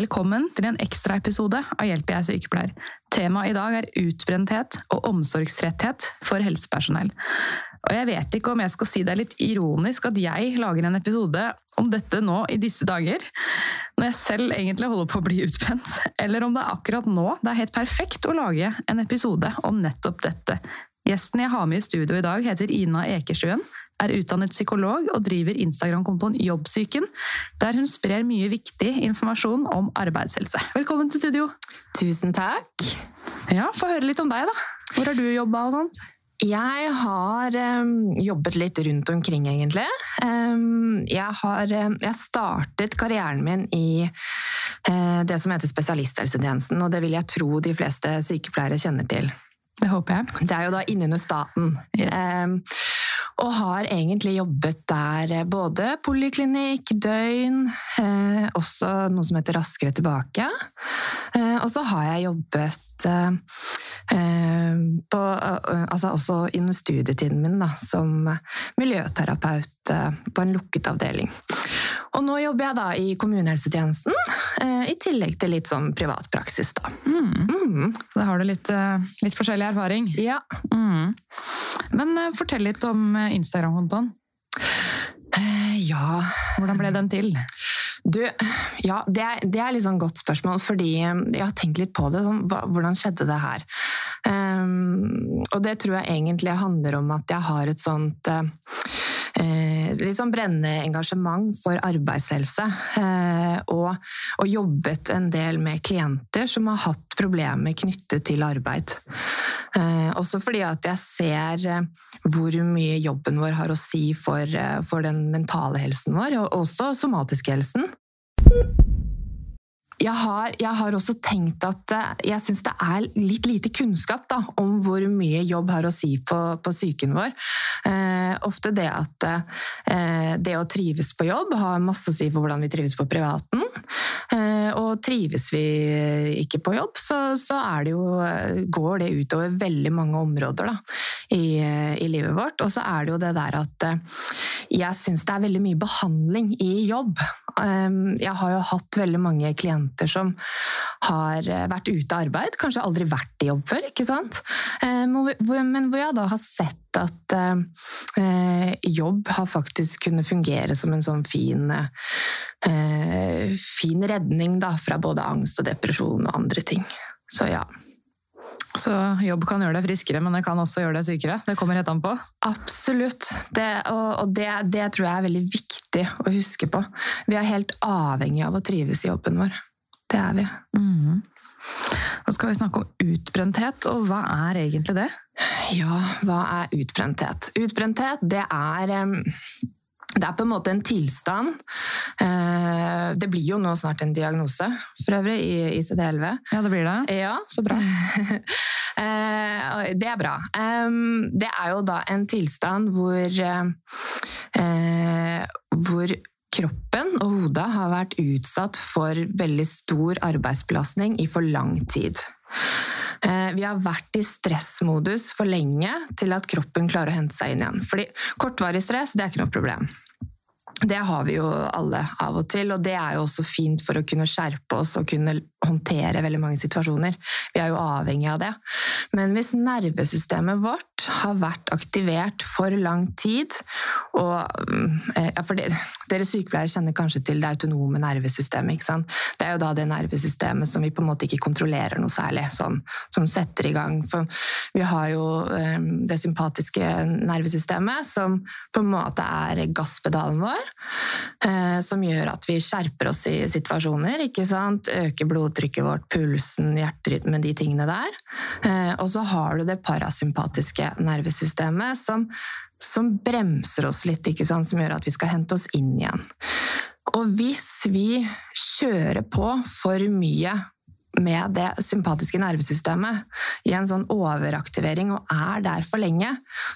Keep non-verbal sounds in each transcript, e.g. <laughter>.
Velkommen til en ekstraepisode av Hjelp jeg sykepleier. Temaet i dag er utbrenthet og omsorgsretthet for helsepersonell. Og jeg vet ikke om jeg skal si det er litt ironisk at jeg lager en episode om dette nå i disse dager, når jeg selv egentlig holder på å bli utbrent, eller om det er akkurat nå det er helt perfekt å lage en episode om nettopp dette. Gjesten jeg har med i studio i dag, heter Ina Ekerstuen, er utdannet psykolog og driver Instagram-kontoen Jobbsyken, der hun sprer mye viktig informasjon om arbeidshelse. Velkommen til studio! Tusen takk. Ja, Få høre litt om deg, da. Hvor har du jobba og sånt? Jeg har um, jobbet litt rundt omkring, egentlig. Um, jeg har um, jeg startet karrieren min i uh, det som heter spesialisthelsetjenesten, og det vil jeg tro de fleste sykepleiere kjenner til. Det håper jeg. Det er jo da innunder staten. Yes. og har egentlig jobbet der både poliklinikk, døgn, eh, også noe som heter Raskere tilbake. Eh, og så har jeg jobbet eh, på, altså også under studietiden min da, som miljøterapeut på en lukket avdeling. Og nå jobber jeg da i kommunehelsetjenesten, i tillegg til litt sånn privatpraksis, da. Mm. Mm. Da har du litt, litt forskjellig erfaring. Ja. Mm. Men fortell litt om Instagram-kontoen. Ja Hvordan ble den til? Du, ja, det er, det er litt sånn godt spørsmål, fordi jeg har tenkt litt på det. Sånn, hvordan skjedde det her? Um, og det tror jeg egentlig handler om at jeg har et sånt uh, litt sånn brennende engasjement for arbeidshelse. Og, og, jobbet en del med klienter som har hatt problemer knyttet til arbeid. Også fordi at jeg ser hvor mye jobben vår har å si for, for den mentale helsen vår, og også somatiske helsen Thank you. Jeg har, jeg har, også tenkt at eh, jeg syns det er litt lite kunnskap da, om hvor mye jobb har å si på, på psyken vår. Eh, ofte det at eh, det å trives på jobb har masse å si for hvordan vi trives på privaten. Eh, og trives vi ikke på jobb, så, så det jo, går det utover veldig mange områder da, i, i, livet vårt. Og så er det jo det der at eh, jeg syns det er veldig mye behandling i jobb. Eh, jeg har jo hatt veldig mange klienter jenter som har eh, vært ute av arbeid, kanskje aldri vært i jobb før, ikke sant? Eh, men hvor jeg da har sett at eh, jobb har faktisk kunnet fungere som en sånn fin, fin redning da, fra både angst og depresjon og andre ting. Så ja. Så jobb kan gjøre deg friskere, men det kan også gjøre deg sykere? Det kommer helt an på? Absolutt. Det, og det, det, tror jeg er veldig viktig å huske på. Vi er helt avhengig av å trives i jobben vår. Det er vi. Mm. Nå skal vi snakke om utbrenthet, og hva er egentlig det? Ja, hva er utbrenthet? Utbrenthet, det er det er på en måte en tilstand. Eh, det blir jo nå snart en diagnose, for øvrig, i ICD-11. Ja, det blir det? Ja. Så bra. <laughs> Eh, det er bra. Det er jo da en tilstand hvor eh, hvor kroppen og hodet har vært utsatt for veldig stor arbeidsbelastning i for lang tid. Eh, vi har vært i stressmodus for lenge til at kroppen klarer å hente seg inn igjen. Fordi kortvarig stress det er ikke noe problem. Det har vi jo alle av og til, og det er jo også fint for å kunne skjerpe oss og kunne håndtere veldig mange situasjoner. Vi er jo avhengig av det. Men hvis nervesystemet vårt har vært aktivert for lang tid, og eh, ja, for Dere sykepleiere kjenner kanskje til det autonome nervesystemet. ikke sant? Det er jo da det nervesystemet som vi på en måte ikke kontrollerer noe særlig, sånn, som setter i gang. For vi har jo um, det sympatiske nervesystemet, som på en måte er gasspedalen vår. Eh, som gjør at vi skjerper oss i situasjoner. ikke sant? Øker blodtrykket vårt, pulsen, hjerterytmen, de tingene der. Eh, og så har du det parasympatiske nervesystemet, som, som bremser oss litt, ikke sant? som gjør at vi skal hente oss inn igjen. Og hvis vi kjører på for mye med det sympatiske nervesystemet i en sånn overaktivering og er der for lenge,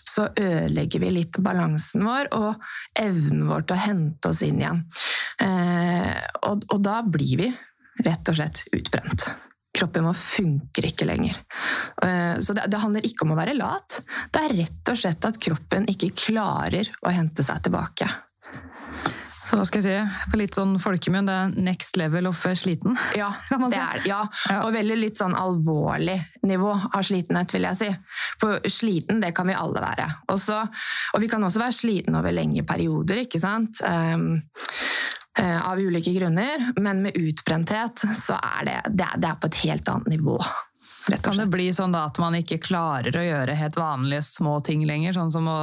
så ødelegger vi litt balansen vår og evnen vår til å hente oss inn igjen. Eh, og, og da blir vi rett og slett utbrent. Kroppen vår funker ikke lenger. Eh, så det, det, handler ikke om å være lat. Det er rett og slett at kroppen ikke klarer å hente seg tilbake. Så hva skal jeg si, på litt sånn folkemunn, det er next level of sliten? <laughs> Ja, det er det. Ja. Og veldig litt sånn alvorlig nivå av slitenhet, vil jeg si. For sliten, det kan vi alle være. Også, og vi kan også være sliten over lenge perioder, ikke sant. Um, av ulike grunner, men med utbrenthet så er det, det er, det er på et helt annet nivå. Kan det bli sånn da at man ikke klarer å gjøre helt vanlige små ting lenger? Sånn som å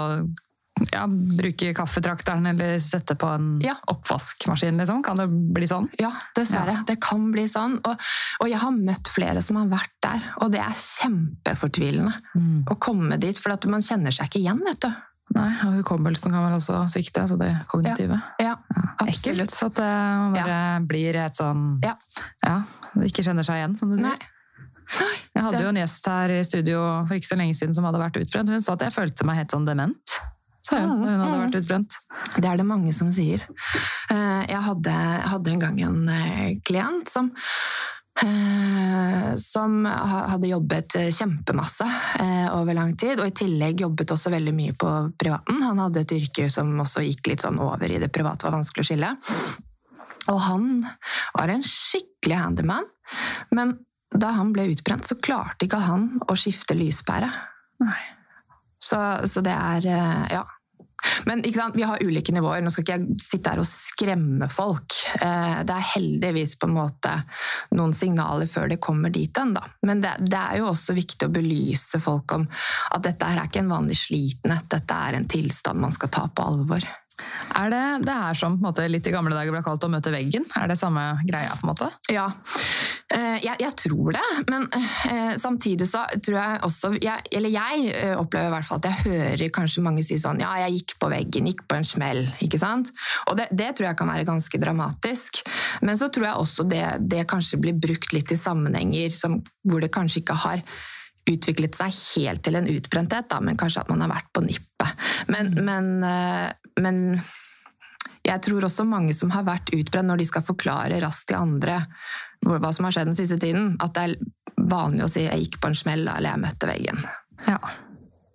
ja, bruke kaffetrakteren eller sette på en ja. oppvaskmaskin? Liksom. Kan det bli sånn? Ja, dessverre. Ja. Det kan bli sånn. Og, og, jeg har møtt flere som har vært der, og det er kjempefortvilende mm. å komme dit, for at man kjenner seg ikke igjen, vet du. Nei, og hukommelsen kan vel også svikte, altså det kognitive. Ja, ja absolutt. Ekkelt at det bare blir et sånn Ja. ja ikke kjenner seg igjen, som du sier. Jeg hadde jo en gjest her i studio for ikke så lenge siden som hadde vært utbrent. Hun sa at jeg følte meg helt sånn dement sa hun hun hadde vært utbrent. Det er det mange som sier. Eh, jeg hadde, hadde en gang en eh, klient som eh, som hadde jobbet kjempemasse over lang tid, og i tillegg jobbet også veldig mye på privaten. Han hadde et yrke som også gikk litt sånn over i det private, var vanskelig å skille. Og han var en skikkelig handyman, men da han ble utbrent, så klarte ikke han å skifte lyspære. Så, så det er Ja. Men vi har ulike nivåer. Nå skal ikke jeg sitte her og skremme folk. Eh, det er heldigvis på en måte noen signaler før det kommer dit hen. Men det, det, er jo også viktig å belyse folk om at dette her er ikke en vanlig slitenhet. Dette er en tilstand man skal ta på alvor. Er det det her som måte, litt i gamle dager ble kalt å møte veggen? Er det samme greia? på en måte? Ja, eh, jeg, jeg tror det. Men eh, samtidig så tror jeg også jeg, Eller jeg eh, opplever i hvert fall at jeg hører kanskje mange si sånn Ja, jeg gikk på veggen, gikk på en smell. ikke sant? Og det, det tror jeg kan være ganske dramatisk. Men så tror jeg også det, det kanskje blir brukt litt i sammenhenger som, hvor det kanskje ikke har utviklet seg helt til en utbrenthet, da, men kanskje at man har vært på nippet. Men, mm. men, eh, men, jeg tror også mange som har vært utbrent, når de skal forklare raskt til andre hva som har skjedd den siste tiden, at det er vanlig å si 'jeg gikk på en smell' eller 'jeg møtte veggen'. Ja,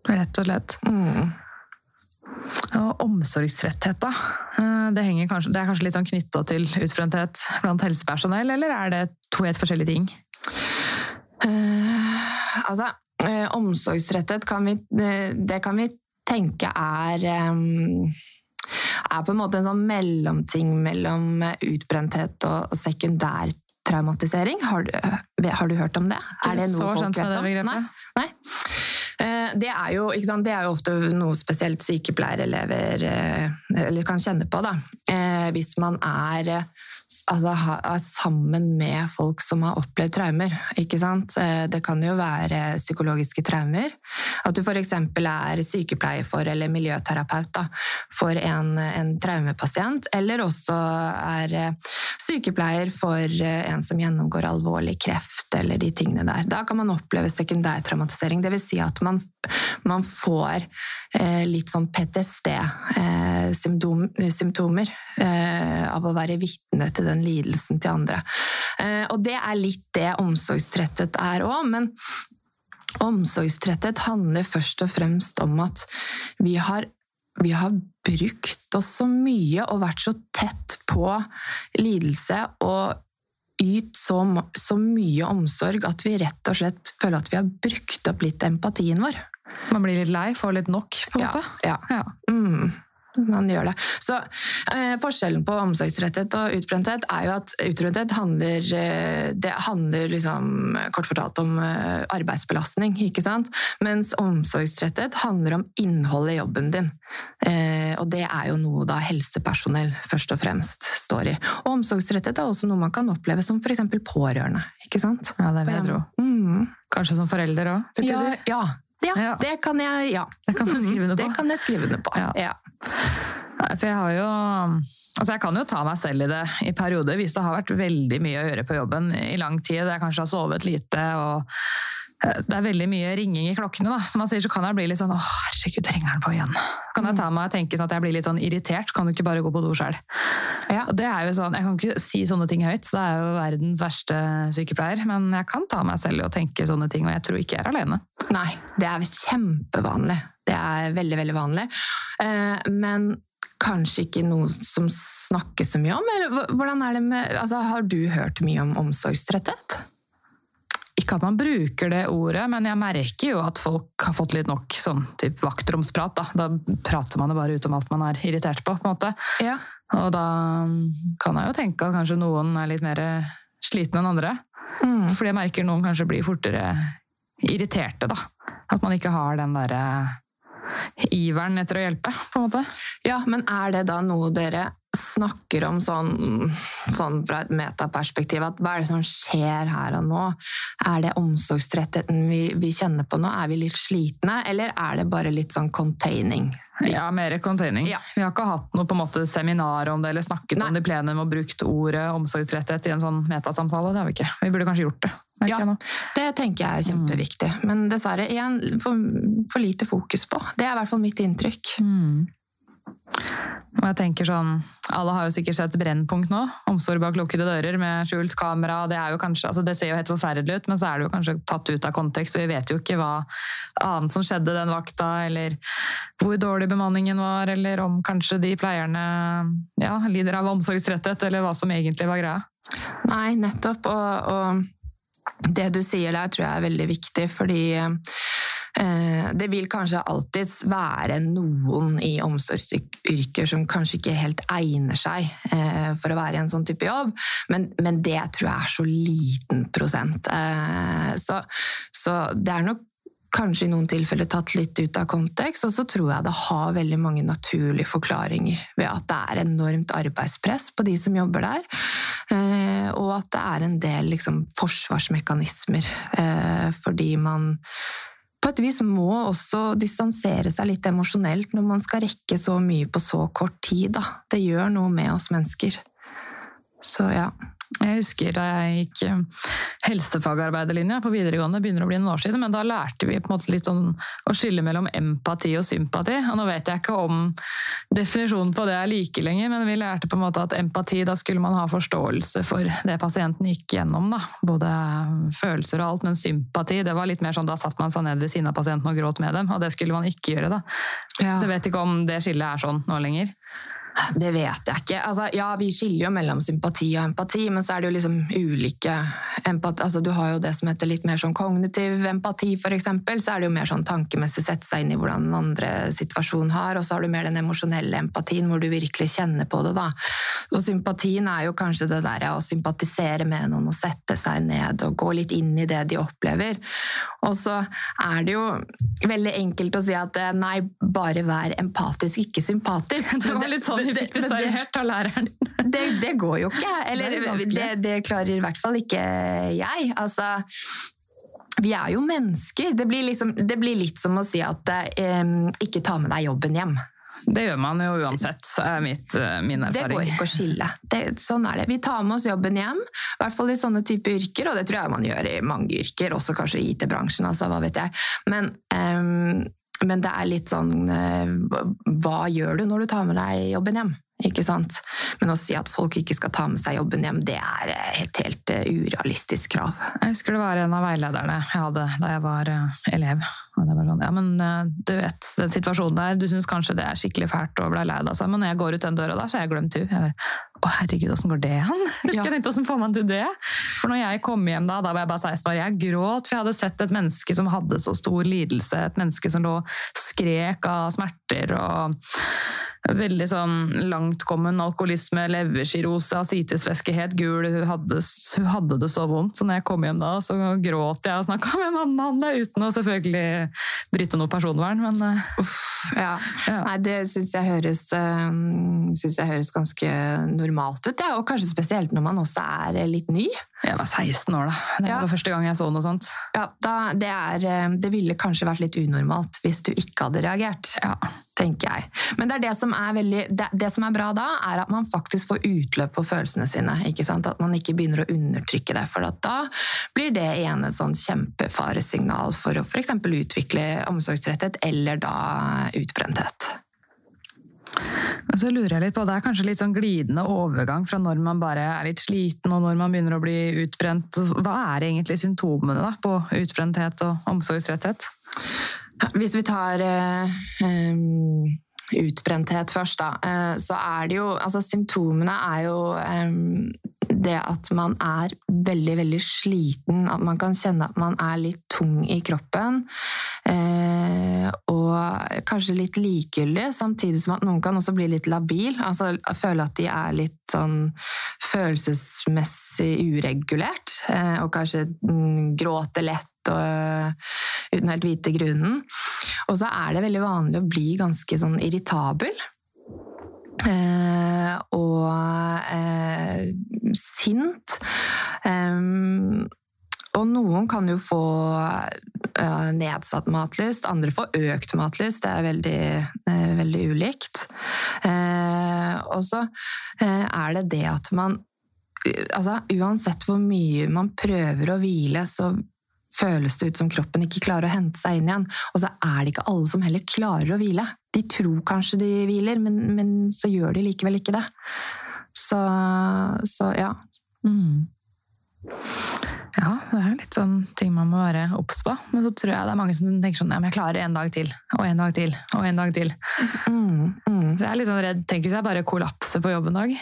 rett og slett. Mm. Og omsorgsretthet, da. Eh, det, kanskje, det, er kanskje litt sånn knytta til utbrenthet blant helsepersonell, eller er det to helt forskjellige ting? Uh, altså, eh, omsorgsrettet kan vi, det kan vi tenke er um, er på en måte en sånn mellomting mellom utbrenthet og, og sekundær. Har du, har du, hørt om det? Er det noe folk vet om? Nei. Nei. Eh, det er, jo, det er jo ofte noe spesielt sykepleierelever kan kjenne på. Da. Hvis man er altså, er sammen med folk som har opplevd traumer. ikke sant? Eh, det kan jo være psykologiske traumer. At du f.eks. er sykepleier for, eller miljøterapeut da, for en, en, traumepasient. Eller også er eh, sykepleier for eh, en som gjennomgår alvorlig kreft, eller de tingene der. Da kan man oppleve sekundærtraumatisering. Dvs. Si at man, man får eh, litt sånn PTSD-symptomer eh, av å være vitne til den lidelsen til andre. Eh, og det er litt det omsorgstretthet er òg, men omsorgstretthet handler først og fremst om at vi har vi har brukt oss så mye og vært så tett på lidelse og yt så, så, mye omsorg at vi rett og slett føler at vi har brukt opp litt empatien vår. Man blir litt lei, får litt nok, på en måte? Ja. ja. Mm man gjør det. Så eh, Forskjellen på omsorgsrettet og utbrenthet er jo at utbrenthet handler, eh, det handler liksom, kort fortalt om eh, arbeidsbelastning, ikke sant? mens omsorgsrettet handler om innholdet i jobben din. Eh, og det er jo noe da helsepersonell først og fremst står i. Og omsorgsrettet er også noe man kan oppleve som f.eks. pårørende. ikke sant? Ja, det vil jeg tro. Mm. Kanskje som forelder òg? Ja, ja, ja, det kan jeg ja. Det kan skrive under <laughs> på. Det kan jeg skrive under på, ja. For jeg har jo Altså, jeg kan jo ta meg selv i det i perioder hvis det har vært veldig mye å gjøre på jobben i lang tid. Jeg kanskje har sovet lite og det er veldig mye ringing i klokkene. da. Som man sier, så kan jeg bli litt sånn Å, herregud, ringer den på igjen? Kan jeg ta meg og tenke sånn at jeg blir litt sånn irritert? Kan du ikke bare gå på do sjøl? Ja. Det er jo sånn, Jeg kan ikke si sånne ting høyt, så det er jo verdens verste sykepleier. Men jeg kan ta meg selv og tenke sånne ting, og jeg tror ikke jeg er alene. Nei, det er kjempevanlig. Det er veldig, veldig vanlig. Eh, Men kanskje ikke noe som snakkes så mye om? Eller hvordan er det med, altså, har du hørt mye om omsorgstretthet? Ikke at man bruker det ordet, men jeg merker jo at folk har fått litt nok sånn typ vaktromsprat. Da. da prater man jo bare ut om alt man er irritert på, på en måte. Ja. Og da kan jeg jo tenke at kanskje noen er litt mer slitne enn andre. Mm. Fordi jeg merker noen kanskje blir fortere irriterte, da. At man ikke har den derre iveren etter å hjelpe, på en måte. Ja, men er det da noe dere snakker om sånn, sånn fra et metaperspektiv? At hva er det som skjer her og nå? Er det omsorgstrettheten vi, vi kjenner på nå? Er vi litt slitne, eller er det bare litt sånn containing? Ja, mer containing. Ja. Vi har ikke hatt noe på en måte seminar om det, eller snakket Nei. om det i plenum og brukt ordet omsorgstretthet i en sånn metasamtale. Det har vi ikke. Vi burde kanskje gjort det. Ja. Det tenker jeg er kjempeviktig. Men dessverre, igjen, for, for lite fokus på. Det er i hvert fall mitt inntrykk. Mm. Og jeg tenker sånn, Alle har jo sikkert sett Brennpunkt nå. Omsorg bak lukkede dører med skjult kamera. Det, kanskje, altså det ser jo helt forferdelig ut, men så er det jo kanskje tatt ut av kontekst, og vi vet jo ikke hva annet som skjedde den vakta, eller hvor dårlig bemanningen var, eller om kanskje de pleierne ja, lider av omsorgstretthet, eller hva som egentlig var greia. Nei, nettopp. Og, og det du sier der, tror jeg er veldig viktig, fordi det vil kanskje alltids være noen i omsorgsyrker som kanskje ikke helt egner seg eh, for å være i en sånn type jobb, men, men det tror jeg er så liten prosent. Eh, så, så det er nok kanskje i noen tilfeller tatt litt ut av kontekst, og så tror jeg det har veldig mange naturlige forklaringer ved at det er enormt arbeidspress på de som jobber der, eh, og at det er en del liksom, forsvarsmekanismer, eh, fordi man på et vis må også distansere seg litt emosjonelt når man skal rekke så mye på så kort tid. Da. Det gjør noe med oss mennesker. Så ja. Jeg husker da jeg gikk eh, helsefagarbeiderlinja på videregående, begynner å bli noen år siden, men da lærte vi på en måte litt sånn å skille mellom empati og sympati. Og nå vet jeg ikke om definisjonen på det er like lenger, men vi lærte på en måte at empati, da skulle man ha forståelse for det pasienten gikk gjennom, da. Både følelser og alt, men sympati, det var litt mer sånn da satt man seg ned ved siden av pasienten og gråt med dem, og det skulle man ikke gjøre, da. Ja. Så jeg vet ikke om det skillet er sånn nå lenger. Det vet jeg ikke. Altså, ja, vi skiller jo mellom sympati og empati, men så er det jo liksom ulike empati. Altså, du har jo det som heter litt mer sånn kognitiv empati, eksempel. Så er det jo mer sånn tankemessig sette seg inn i hvordan den andre situasjonen har, og så har du mer den emosjonelle empatien hvor du virkelig kjenner på det, da. Og sympatien er jo kanskje det der å sympatisere med noen og sette seg ned og gå litt inn i det de opplever. Og så er det jo veldig enkelt å si at eh, nei, bare vær empatisk, ikke sympatisk. Det var litt sånn vi fikk det servert av læreren. <laughs> det, det går jo ikke. Eller Det det, det, klarer i hvert fall ikke jeg. Altså, vi er jo mennesker. Det blir, liksom, det blir litt som å si at eh, ikke ta med deg jobben hjem. Det gjør man jo uansett, er mitt, min erfaring. Det går ikke å skille. Det, sånn er det. Vi tar med oss jobben hjem, i hvert fall i sånne type yrker, og det tror jeg man gjør i mange yrker, også kanskje i IT-bransjen, altså, hva vet jeg. Men, um, men det er litt sånn eh, Hva gjør du når du tar med deg jobben hjem? Ikke sant? Men å si at folk ikke skal ta med seg jobben hjem, det er eh, et helt eh, urealistisk krav. Jeg husker det var en av veilederne jeg hadde da jeg var eh, elev. Og det var sånn, ja, men eh, du vet, den situasjonen der, du syns kanskje det er skikkelig fælt og ble lei deg, men når jeg går ut den døra da, så har jeg glemt henne. Jeg bare, å herregud, åssen går det an? <laughs> Husker jeg tenkte, åssen får man til det? For når jeg kom hjem da, da var jeg bare 16 år, jeg gråt, for jeg hadde sett et menneske som hadde så stor lidelse, et menneske som lå skrek av smerter og Veldig sånn langtkommen alkoholisme, leverskirose, asitisveskehet, gul. Hun hadde, hun hadde det så vondt. Så når jeg kom hjem da, så gråt jeg og snakka med mamma om det, uten å selvfølgelig bryte noe personvern. Men eh, Uff, ja. Ja. Nei, det syns jeg, høres, eh, synes jeg høres ganske normalt ut. Ja, og kanskje spesielt når man også er litt ny. Jeg var 16 år, da. Det Ja. var første gang jeg så noe sånt. Ja, da, det, er, eh, det ville kanskje vært litt unormalt hvis du ikke hadde reagert, Ja. tenker jeg. Men det, er det, som er veldig, det, som er bra da, er at man faktisk får utløp for følelsene sine. At man ikke begynner å undertrykke det, for at da blir det igjen et sånn kjempefaresignal for å f.eks. utvikle omsorgsrettet eller da utbrenthet. Men så lurer jeg litt på, Det er kanskje litt sånn glidende overgang fra når man bare er litt sliten og når man begynner å bli utbrent. Hva er egentlig symptomene da, på utbrenthet og omsorgsretthet? Hvis vi tar eh, em, utbrenthet først, da, eh, så er det jo Altså, symptomene er jo um, det at man er veldig, veldig sliten, at man kan kjenne at man er litt tung i kroppen. Eh, og kanskje litt likegyldig, samtidig som at noen kan også bli litt labil. Altså føle at de er litt sånn følelsesmessig uregulert, eh, og kanskje mm, gråter lett og øh, uten helt vite grunnen. Og så er det veldig vanlig å bli ganske sånn irritabel. Eh, og eh, sint. Um, og noen kan jo få uh, nedsatt matlyst, andre får økt matlyst. Det er veldig, uh, veldig ulikt. Uh, og så er det det at man altså, Uansett hvor mye man prøver å hvile, så føles det ut som kroppen ikke klarer å hente seg inn igjen. Og så er det ikke alle som heller klarer å hvile. De tror kanskje de hviler, men, men så gjør de likevel ikke det. Så, så ja. Mm. Ja, det er litt sånn ting man må være obs på. Men så tror jeg det er mange som tenker sånn ja, men jeg klarer en dag til, og en dag til, og en dag til. Mm, mm. Så jeg er litt sånn redd. Tenk hvis jeg bare kollapser på jobb en dag.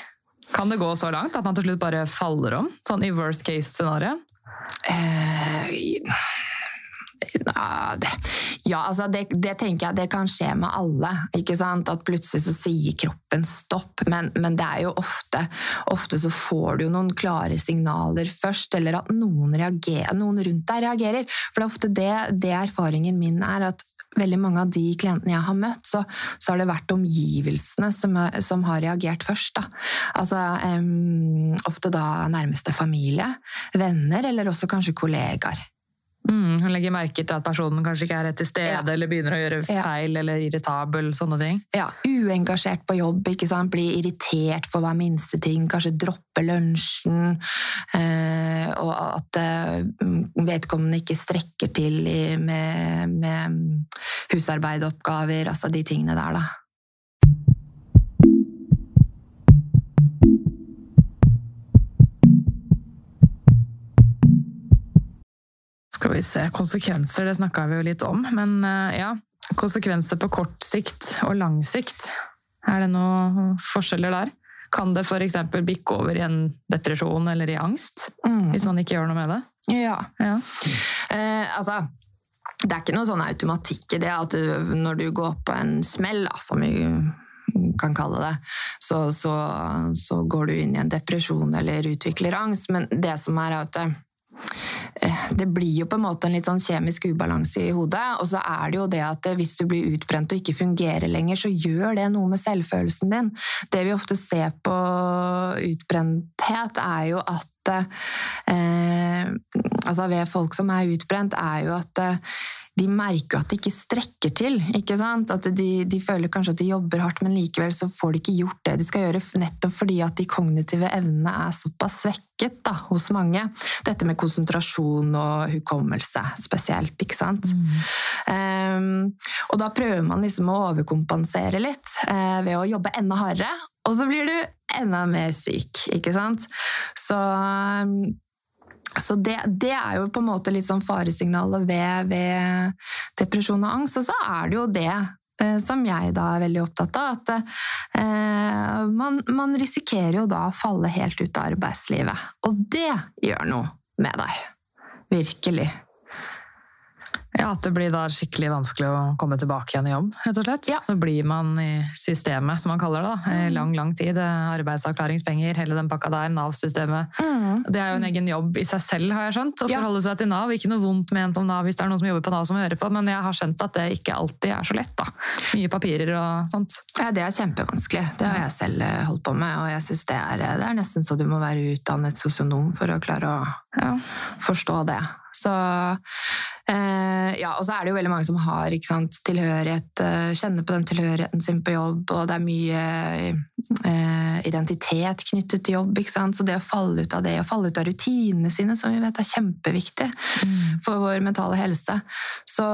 Kan det gå så langt at man til slutt bare faller om? Sånn i worst case-scenario? Eh, ja, altså det, det tenker jeg det kan skje med alle. ikke sant? At plutselig så sier kroppen stopp. Men, men det er jo ofte Ofte så får du noen klare signaler først, eller at noen, reagerer, noen rundt deg reagerer. For det er ofte det, det erfaringen min er. at veldig mange av de klientene jeg har møtt, så, så har det vært omgivelsene som, som har reagert først. Da. Altså, um, ofte da nærmeste familie, venner, eller også kanskje kollegaer. Mm, hun legger merke til at personen kanskje ikke er rett til stede, Ja. eller begynner å gjøre Ja. feil eller irritabel, sånne ting. Ja, Uengasjert på jobb, ikke sant? blir irritert for hver minste ting, kanskje droppe lunsjen, eh, og at eh, vedkommende ikke strekker til i, med, med husarbeidoppgaver, altså de tingene der, da. Skal vi se, konsekvenser, det snakka vi jo litt om. Men eh, ja, konsekvenser på kort sikt og lang sikt. Er det noen forskjeller der? Kan det f.eks. bikke over i en depresjon eller i angst, Mm. hvis man ikke gjør noe med det? Ja. Ja. Eh, altså, det er ikke noe sånn automatikk i det at du, når du går på en smell, som vi kan kalle det, så, så, så går du inn i en depresjon eller utvikler angst. Men det som er at eh, det blir jo på en måte en litt sånn kjemisk ubalanse i hodet. Og så er det jo det at hvis du blir utbrent og ikke fungerer lenger, så gjør det noe med selvfølelsen din. Det vi ofte ser på utbrenthet, er jo at eh, altså ved folk som er utbrent, er jo at eh, de merker jo at de ikke strekker til. ikke sant? At de, de føler kanskje at de jobber hardt, men likevel så får de ikke gjort det de skal gjøre, nettopp fordi at de kognitive evnene er såpass svekket da, hos mange. Dette med konsentrasjon og hukommelse spesielt, ikke sant? Ehm, og da prøver man liksom å overkompensere litt uh, ved å jobbe enda hardere, og så blir du enda mer syk, ikke sant? Så ehm, så det, det er jo på en måte litt sånn faresignalet ved, ved depresjon og angst. Og så er det jo det eh, som jeg da er veldig opptatt av, at eh, man, man risikerer jo da å falle helt ut av arbeidslivet. Og det gjør noe med deg. Virkelig. Ja, At det blir da skikkelig vanskelig å komme tilbake igjen i jobb, rett og slett. Ja. Så blir man i systemet, som man kaller det, da, i lang, lang tid. Arbeidsavklaringspenger, hele den pakka der, Nav-systemet. Det er jo en egen jobb i seg selv, har jeg skjønt, å Ja. forholde seg til Nav. Ikke noe vondt ment om Nav hvis det er noen som jobber på Nav som hører på, men jeg har skjønt at det ikke alltid er så lett, da. Mye papirer og sånt. Ja, det er kjempevanskelig. Det har jeg selv eh, holdt på med, og jeg synes det er, det er nesten så du må være utdannet sosionom for å klare å Ja. forstå det. Så, eh, ja, og så er det jo veldig mange som har sant, tilhørighet, eh, kjenner på den tilhørigheten sin på jobb, og det er mye eh, identitet knyttet til jobb, så det å falle ut av det, og falle ut av rutinene sine, som vi vet er kjempeviktig for vår mentale helse. Så,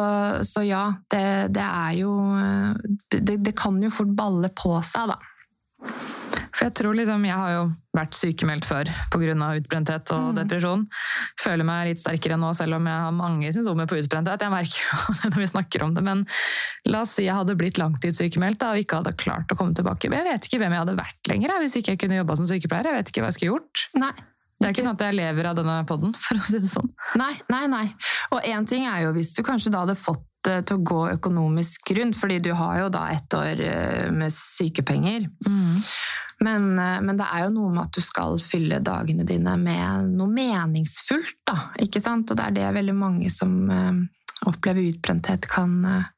så ja, det, det er jo eh, det, det kan jo fort balle på seg, da. For jeg tror liksom, jeg har jo vært sykemeldt før pga. utbrenthet og Mm. depresjon. Føler meg litt sterkere nå, selv om jeg har mange symptomer på utbrenthet. Jeg merker jo <laughs> det når vi snakker om det, men la oss si jeg hadde blitt langtidssykemeldt og ikke hadde klart å komme tilbake. Jeg vet ikke hvem jeg hadde vært lenger hvis ikke jeg kunne jobba som sykepleier. Jeg vet ikke hva jeg skulle gjort. Nei. Det er ikke sånn at jeg lever av denne poden, <laughs> for å si det sånn. Nei, nei, nei. Og én ting er jo hvis du kanskje da hadde fått til å gå økonomisk rundt, fordi du har jo da ett år eh, med sykepenger. Men, eh, men det er jo noe med at du skal fylle dagene dine med noe meningsfullt, da. Ikke sant? Og det er det veldig mange som eh, opplever utbrenthet, kan, eh,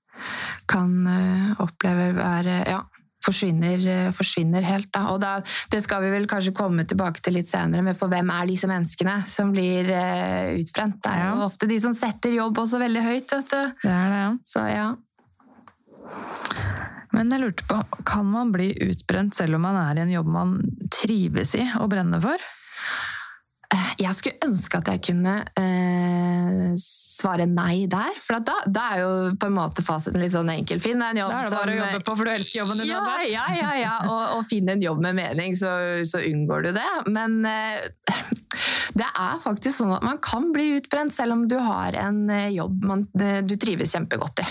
kan eh, oppleve være Ja. Forsvinner, eh, forsvinner helt. Da. Og da, det skal vi vel kanskje komme tilbake til litt senere, men for hvem er disse menneskene som blir uh, utbrent? Det er jo ofte de som setter jobb også veldig høyt, vet du. Det er det, ja. Så ja. Men jeg lurte på, kan man bli utbrent selv om man er i en jobb man trives i og brenner for? Jeg skulle ønske at jeg kunne eh, svare nei der, for at da, da er jo på en måte fasiten litt sånn enkel. Finn deg en jobb Da er det bare å jobbe på, for du elsker jobben din ja, uansett. ja, ja, ja. Og, og finne en jobb med mening, så, så unngår du det. Men eh, det er faktisk sånn at man kan bli utbrent selv om du har en eh, jobb man, eh, du trives kjempegodt i.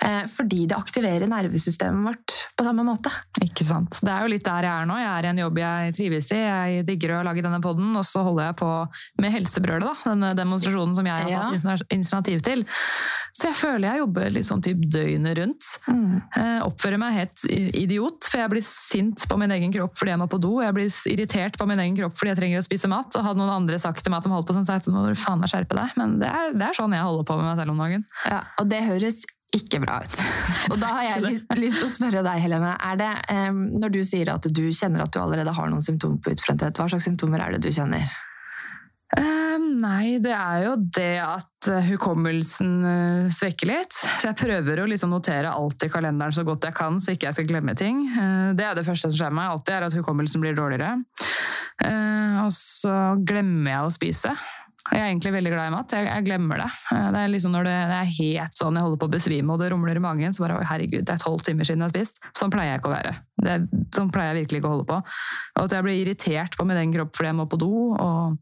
Eh, fordi det aktiverer nervesystemet vårt på samme måte. Ikke sant. Det er jo litt der jeg er nå. Jeg er i en jobb jeg trives i. Jeg digger å lage denne podden, og så holder jeg på med Helsebrølet, da. Denne demonstrasjonen som jeg har tatt initiativ- til. Så jeg føler jeg jobber litt sånn typ døgnet rundt. Mm. oppfører meg helt idiot, for jeg blir sint på min egen kropp fordi jeg må på do. Jeg blir irritert på min egen kropp fordi jeg trenger å spise mat. Og hadde noen andre sagt til meg at de holdt på sånn, så jeg må du faen meg skjerpe deg. Men det er, det er sånn jeg holder på med meg selv om dagen. Ja, og det høres ikke bra ut. <laughs> Og da har jeg lyst, lyst til å spørre deg, Helene. Er det, um, når du sier at du kjenner at du allerede har noen symptomer på utbrenthet, hva slags symptomer er det du kjenner? Um, nei, det er jo det at eh, hukommelsen uh, svekker litt. Så jeg prøver å liksom notere alt i kalenderen så godt jeg kan, så ikke jeg skal glemme ting. Uh, det er det første som skjer meg, alltid er at hukommelsen blir dårligere. Uh, og så glemmer jeg å spise. Jeg er egentlig veldig glad i mat. Jeg, jeg glemmer det. Eh, Det er liksom når det, det er helt sånn jeg holder på å besvime og det rumler i magen, så bare å herregud, det er tolv timer siden jeg har spist. Sånn pleier jeg ikke å være. Det, sånn pleier jeg virkelig ikke å holde på. Og at jeg blir irritert på min egen kropp fordi jeg må på do. og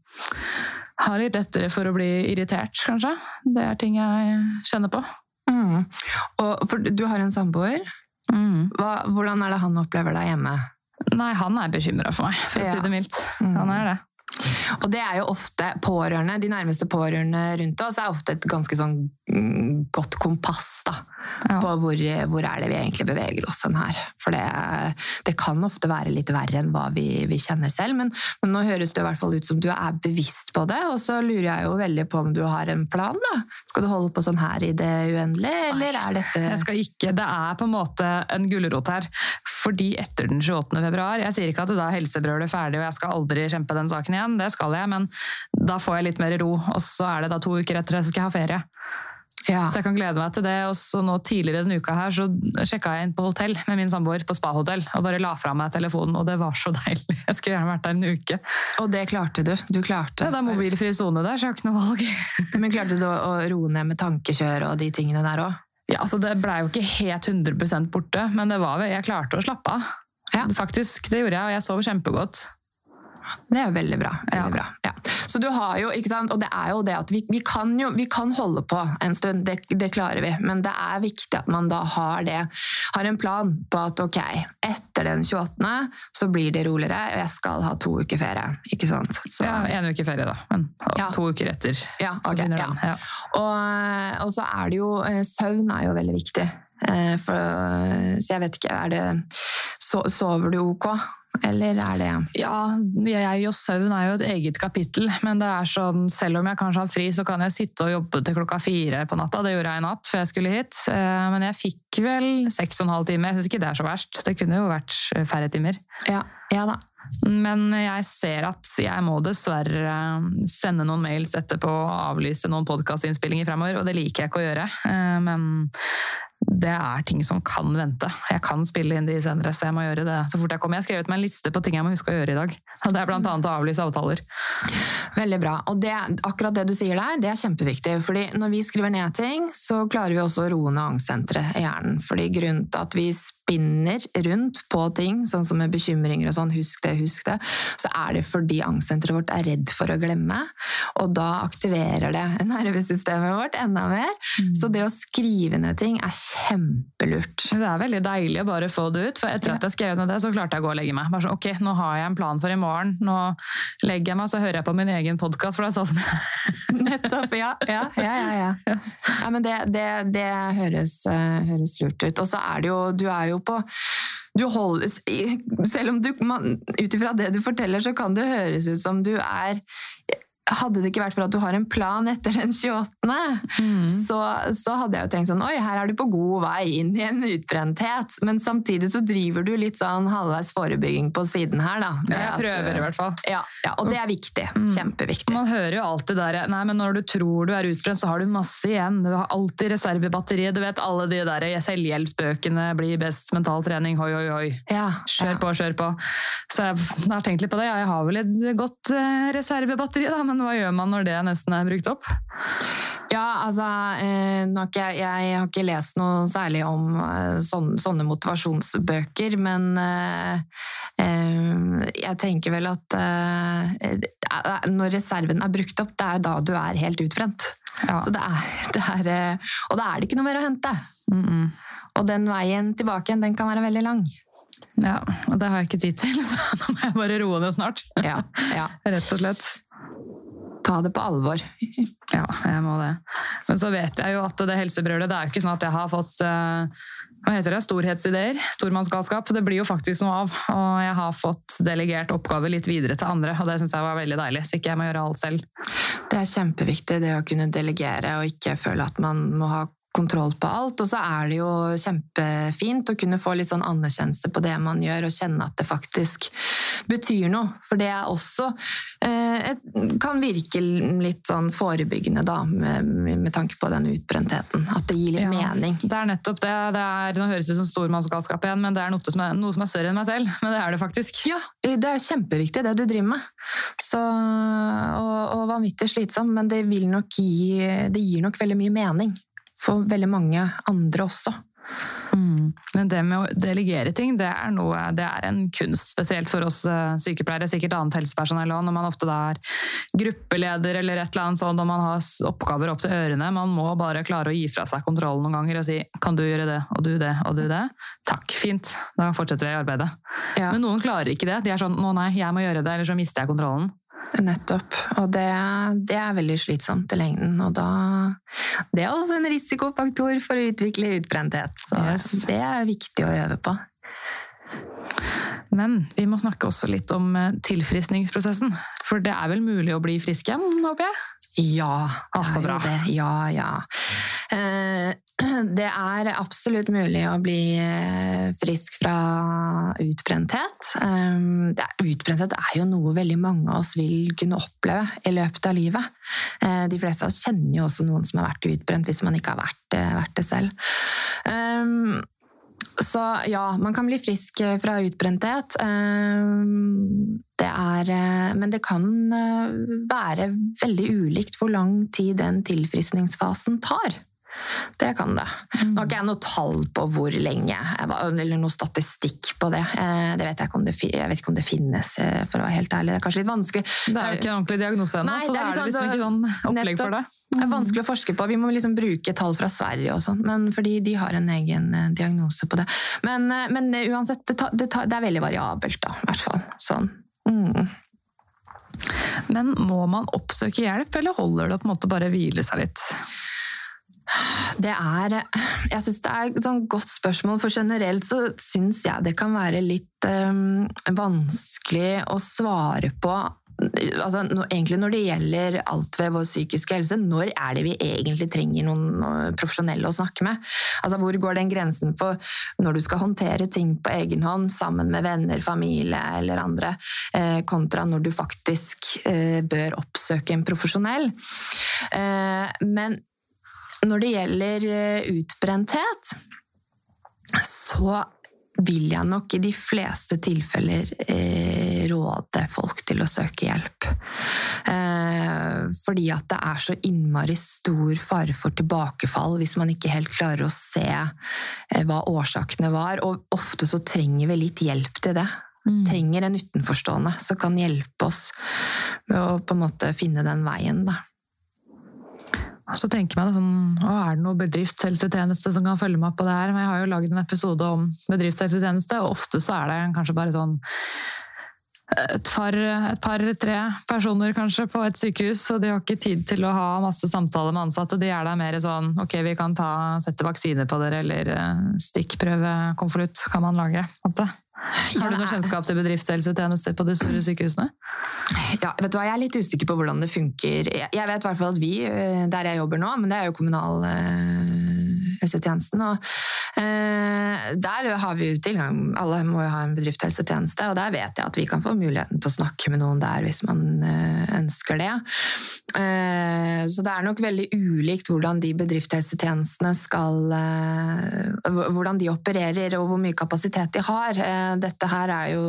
har litt lettere for å bli irritert, kanskje. Det er ting jeg kjenner på. Mm. Og, for du har en samboer. Hva, hvordan er det han opplever deg hjemme? Nei, han er bekymra for meg, for å si det mildt. Mm. Han er det. Og det er jo ofte pårørende, de nærmeste pårørende rundt oss, er ofte et ganske sånn mm, godt kompass da, Ja. på hvor, hvor er det vi egentlig beveger oss hen her. For det, det kan ofte være litt verre enn hva vi, vi kjenner selv, men, men nå høres det i hvert fall ut som du er bevisst på det, og så lurer jeg jo veldig på om du har en plan da. Skal du holde på sånn her i det uendelige, eller er dette... Jeg skal ikke, Det er på en måte en gulrot her. Fordi etter den 28. februar Jeg sier ikke at da er helsebrølet ferdig og jeg skal aldri kjempe den saken igjen, det skal jeg, men da får jeg litt mer ro. Og så er det da to uker etter det, så skal jeg ha ferie. Ja. Så jeg kan glede meg til det. Og så nå tidligere denne uka her, så sjekka jeg inn på hotell med min samboer, på spahotell, og bare la fra meg telefonen, og det var så <laughs> deilig. Jeg skulle gjerne vært der en uke. Og det klarte du. Du klarte. Det er mobilfri sone der, så jeg har ikke noe valg. <laughs> Men klarte du å, roe ned med tankekjør og de tingene der også? Ja, altså Det blei jo ikke helt 100% borte, men det var, jeg klarte å slappe av. Ja. Faktisk, det gjorde jeg, og jeg sov kjempegodt. Det er veldig bra. veldig Ja. bra. Ja. Så du har jo, ikke sant, og det er jo det at vi, vi, kan jo vi kan holde på en stund, det, det klarer vi, men det er viktig at man da har det, har en plan på at ok, etter den 28. så blir det roligere, og jeg skal ha to uker ferie, ikke sant? Så, Ja, en uke ferie, da. Men Ja. to uker etter. Ja, så ok, begynner ja. den. Ja. Og, og så er det jo, eh, søvn er jo veldig viktig. Eh, For, så jeg vet ikke, er det, sover du ok? Eller er det Ja, jeg og søvn er jo et eget kapittel, men det er sånn, selv om jeg kanskje har fri, så kan jeg sitte og jobbe til klokka fire på natta. Det gjorde jeg i natt før jeg skulle hit. Eh, Men jeg fikk vel seks og en halv time. Jeg syns ikke det er så verst. Det kunne jo vært eh, færre timer. Ja, ja da. Men jeg ser at jeg må dessverre sende noen mails etterpå og avlyse noen podkastinnspillinger fremover, og det liker jeg ikke å gjøre. Eh, Men det er ting som kan vente. Jeg kan spille inn de senere, så jeg må gjøre det så fort jeg kommer. Jeg har skrevet meg en liste på ting jeg må huske å gjøre i dag. <laughs> Og det er annet å avlyse avtaler. Veldig bra. Og det, akkurat det du sier der, det er kjempeviktig. fordi når vi skriver ned ting, så klarer vi også å roe ned angstsenteret i hjernen. Fordi grunnen til at vi spinner rundt på ting, sånn som med bekymringer og sånn, husk det, husk det, så er det fordi angstsenteret vårt er redd for å glemme, og da aktiverer det nervesystemet vårt enda mer. Så det å skrive ned ting er kjempelurt. Det er veldig deilig å bare få det ut, for etter at jeg skrev ned det, så klarte jeg å gå og legge meg. Bare sånn, ok, nå har jeg en plan for i morgen, nå legger jeg meg, så hører jeg på min egen podkast, for da sovner jeg. <laughs> Nettopp, ja. ja, ja, ja, ja. ja men det, det, det høres, eh, høres lurt ut. Og så er det jo Du er jo på. Du holder, Selv om du Ut ifra det du forteller, så kan det høres ut som du er hadde det ikke vært for at du har en plan etter den 28., så, så hadde jeg jo tenkt sånn Oi, her er du på god vei inn i en utbrenthet. Men samtidig så driver du litt sånn halvveis forebygging på siden her, da. Ja, jeg prøver i hvert fall. Ja, ja, og det er viktig. Kjempeviktig. Man hører jo alltid der Nei, men når du tror du er utbrent, så har du masse igjen. Du har alltid reservebatteriet. Du vet alle de der selvhjelpsbøkene blir best mental trening', hoi, hoi, hoi. Ja, Kjør på, kjør på. Så jeg har tenkt litt på det. Ja, jeg har vel et godt eh, reservebatteri, da, men hva gjør man når det nesten er brukt opp? Ja, altså eh, nå jeg, jeg har ikke lest noe særlig om eh, sånne, sånne motivasjonsbøker, men eh, jeg tenker vel at når reserven er brukt opp, det er da du er helt utbrent. Ja. Så det er, <laughs> det er, og da er det ikke noe mer å hente. Mm -mm. Og den veien tilbake den kan være veldig lang. Ja, og det har jeg ikke tid til, <laughs> så nå må jeg bare roe ned snart. Ja, ja. <laughs> Rett og slett. Ta det på alvor. <laughs> Ja, jeg må det. Men så vet jeg jo at det helsebrølet, det er jo ikke sånn at jeg har fått eh, hva heter det? Storhetsideer? Stormannsgalskap. Det blir jo faktisk noe av. Og jeg har fått delegert oppgaver litt videre til andre, og det syns jeg var veldig deilig. Så ikke jeg må gjøre alt selv. Det er kjempeviktig det å kunne delegere og ikke føle at man må ha kontroll på alt. Og så er det jo kjempefint å kunne få litt sånn anerkjennelse på det man gjør, og kjenne at det faktisk betyr noe. For det er også eh, et, kan virke litt sånn forebyggende, da, med, med tanke på den utbrentheten. At det gir litt Ja, mening. Det er nettopp det. det er, nå høres det ut som stormannsgalskap igjen, men det er noe som er, noe som er større enn meg selv. Men det er det faktisk. Ja, det er kjempeviktig det du driver med. Så, og, og vanvittig slitsom, men det, vil nok gi, det gir nok veldig mye mening for veldig mange andre også. Mm. Men det med å delegere ting, det er, noe, det er en kunst, spesielt for oss eh, sykepleiere, sikkert annet helsepersonell òg, når man ofte da er gruppeleder eller et eller annet sånt, og man har oppgaver opp til ørene. Man må bare klare å gi fra seg kontrollen noen ganger og si 'kan du gjøre det, og du det, og du det'? Takk, fint. Da fortsetter vi arbeidet. Ja. Men noen klarer ikke det. De er sånn 'nå nei, jeg må gjøre det, eller så mister jeg kontrollen'. Nettopp. Og det, det er veldig slitsomt i lengden. Og da Det er også en risikofaktor for å utvikle utbrenthet. Så Yes. det er viktig å øve på. Men vi må snakke også litt om eh, tilfriskningsprosessen. For det er vel mulig å bli frisk igjen, håper jeg? Ja, altså bra. Det. Ja, ja. Eh, <clears throat> Det er absolutt mulig å bli eh, frisk fra utbrenthet. Eh, er, utbrenthet er jo noe veldig mange av oss vil kunne oppleve i løpet av livet. Eh, De fleste av oss kjenner jo også noen som har vært utbrent, hvis man ikke har vært, vært det selv. Så ja, man kan bli frisk eh, fra utbrenthet. Eh, Det er, eh, men det kan være veldig ulikt hvor lang tid den tilfriskningsfasen tar. Det kan det. Nå har ikke jeg noe tall på hvor lenge, eller noe statistikk på det. Eh, det vet jeg, ikke om det, jeg vet ikke om det finnes, eh, for å være helt ærlig. Det er kanskje litt vanskelig. Det er jo ikke en ordentlig diagnose ennå, så da er det liksom ikke sånn opplegg for det. Det er vanskelig å forske på. Vi må liksom bruke tall fra Sverige og sånn, fordi de har en egen eh, diagnose på det. Men, men uansett, det, det, det, er veldig variabelt, da, i hvert fall. Sånn. Mm. Men må man oppsøke hjelp, eller holder det å på en måte bare hvile seg litt? Det er Jeg syns det er et sånn godt spørsmål, for generelt så syns jeg det kan være litt um, vanskelig å svare på altså, egentlig når det gjelder alt ved vår psykiske helse, når er det vi egentlig trenger noen profesjonelle å snakke med? Altså, hvor går den grensen for når du skal håndtere ting på egen hånd sammen med venner, familie eller andre, eh, kontra når du faktisk eh, bør oppsøke en profesjonell? Eh, men når det gjelder eh, utbrenthet, så vil jeg nok i de fleste tilfeller eh, råde folk til å søke hjelp. Eh, fordi at det er så innmari stor fare for tilbakefall hvis man ikke helt klarer å se eh, hva årsakene var. Og ofte så trenger vi litt hjelp til det. Mm. Trenger en utenforstående som kan hjelpe oss med å på en måte finne den veien. da. Så tenker man sånn, å, Er det noe bedriftshelsetjeneste som kan følge meg opp på det her? Men jeg har jo laget en episode om bedriftshelsetjeneste, og ofte så er det kanskje bare sånn et par, et par, tre personer kanskje på et sykehus, og de har ikke tid til å ha masse samtaler med ansatte. De er der mer sånn ok, vi kan ta, sette vaksine på dere, eller eh, stikkprøvekonvolutt kan man lage. Har du noe kjennskap til bedriftshelsetjenester på de store sykehusene? Ja, vet du hva, Jeg er litt usikker på hvordan det funker. Jeg vet i hvert fall at vi, eh, der jeg jobber nå, men det er jo kommunal eh, helsetjenesten. Og, eh, der har vi jo tilgang Alle må jo ha en bedriftshelsetjeneste, og der vet jeg at vi kan få muligheten til å snakke med noen der hvis man eh, ønsker det. Eh, så det er nok veldig ulikt hvordan de bedriftshelsetjenestene skal eh, Hvordan de opererer og hvor mye kapasitet de har. Dette her er jo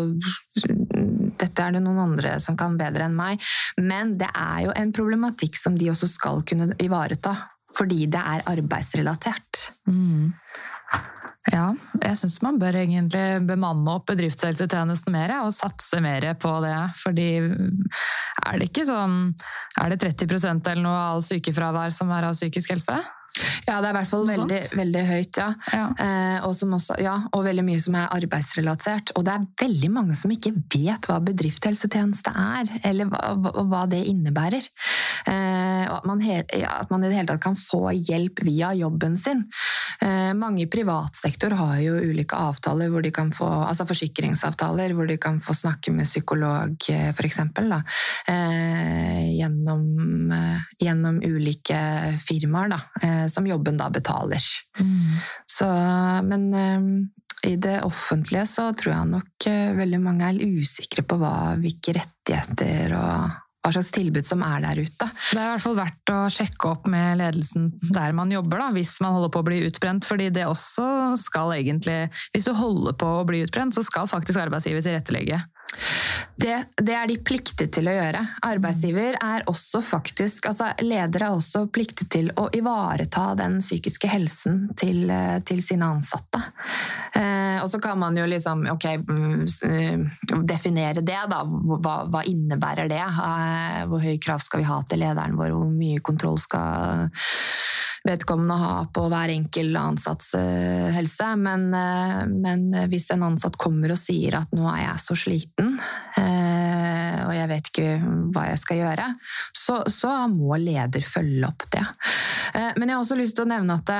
dette er det noen andre som kan bedre enn meg. Men det er jo en problematikk som de også skal kunne ivareta fordi det er arbeidsrelatert. Mm. Ja, jeg syns man bør egentlig bemanne opp bedriftshelsetjenesten mer og satse mer på det. Fordi er det ikke sånn Er det 30% eller noe av all sykefravær som er av psykisk helse? Ja, det er i hvert fall veldig, veldig, høyt, ja. ja. Eh, og, også, ja. og, veldig mye som er arbeidsrelatert. Og det er veldig mange som ikke vet hva bedriftshelsetjeneste er, eller hva, hva det innebærer. Eh, at man, he, at man, i det hele tatt kan få hjelp via jobben sin. Eh, mange i privat sektor har jo ulike avtaler, hvor de kan få, altså forsikringsavtaler, hvor de kan få snakke med psykolog, eh, f.eks. Eh, gjennom, eh, gjennom ulike firmaer. da som jobben da betaler. Mm. Så, men eh, i det offentlige så tror jeg nok eh, veldig mange er usikre på hva, hvilke rettigheter og hva slags tilbud som er der ute. Det er i hvert fall verdt å sjekke opp med ledelsen der man jobber, da, hvis man holder på å bli utbrent. fordi det også skal egentlig Hvis du holder på å bli utbrent, så skal faktisk arbeidsgiver tilrettelegge det, det, er de pliktet til å gjøre. Arbeidsgiver er også faktisk altså Ledere er også pliktet til å ivareta den psykiske helsen til, til sine ansatte. Eh, og så kan man jo liksom ok, mm, definere det, da. Hva, hva innebærer det? Eh, hvor høye krav skal vi ha til lederen vår? Hvor mye kontroll skal vedkommende ha på hver enkel ansatts eh, helse. Men, eh, men, hvis en ansatt kommer og sier at 'nå er jeg så sliten', eh, og jeg vet ikke hva jeg skal gjøre, så, så må leder følge opp det. Men jeg har også lyst til å nevne at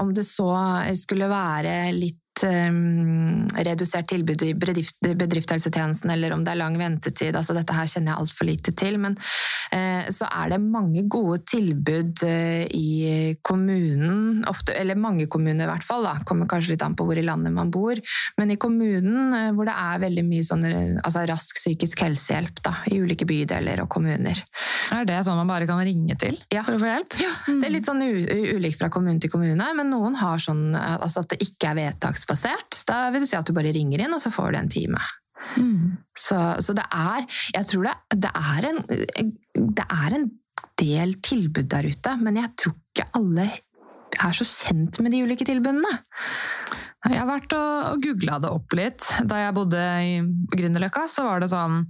om det så skulle være litt um, redusert tilbud i bedrift, bedriftshelsetjenesten, eller om det er lang ventetid. altså Dette her kjenner jeg altfor lite til. Men uh, så er det mange gode tilbud uh, i kommunen, ofte, eller mange kommuner i hvert fall. da, Kommer kanskje litt an på hvor i landet man bor. Men i kommunen uh, hvor det er veldig mye sånn, altså rask psykisk helsehjelp da, i ulike bydeler og kommuner. Er det sånn man bare kan ringe til ja. for å få hjelp? Ja, det er litt sånn ulikt fra kommune til kommune, men noen har sånn altså at det ikke er vedtaks kontaktsbasert. Da vil det si at du bare ringer inn, og så får du en time. Mm. Så, så, det er Jeg tror det, det, er en, det er en del tilbud der ute, men jeg tror ikke alle er så kjent med de ulike tilbudene. Jeg har vært og, og googla det opp litt. Da jeg bodde i Grünerløkka, så var det sånn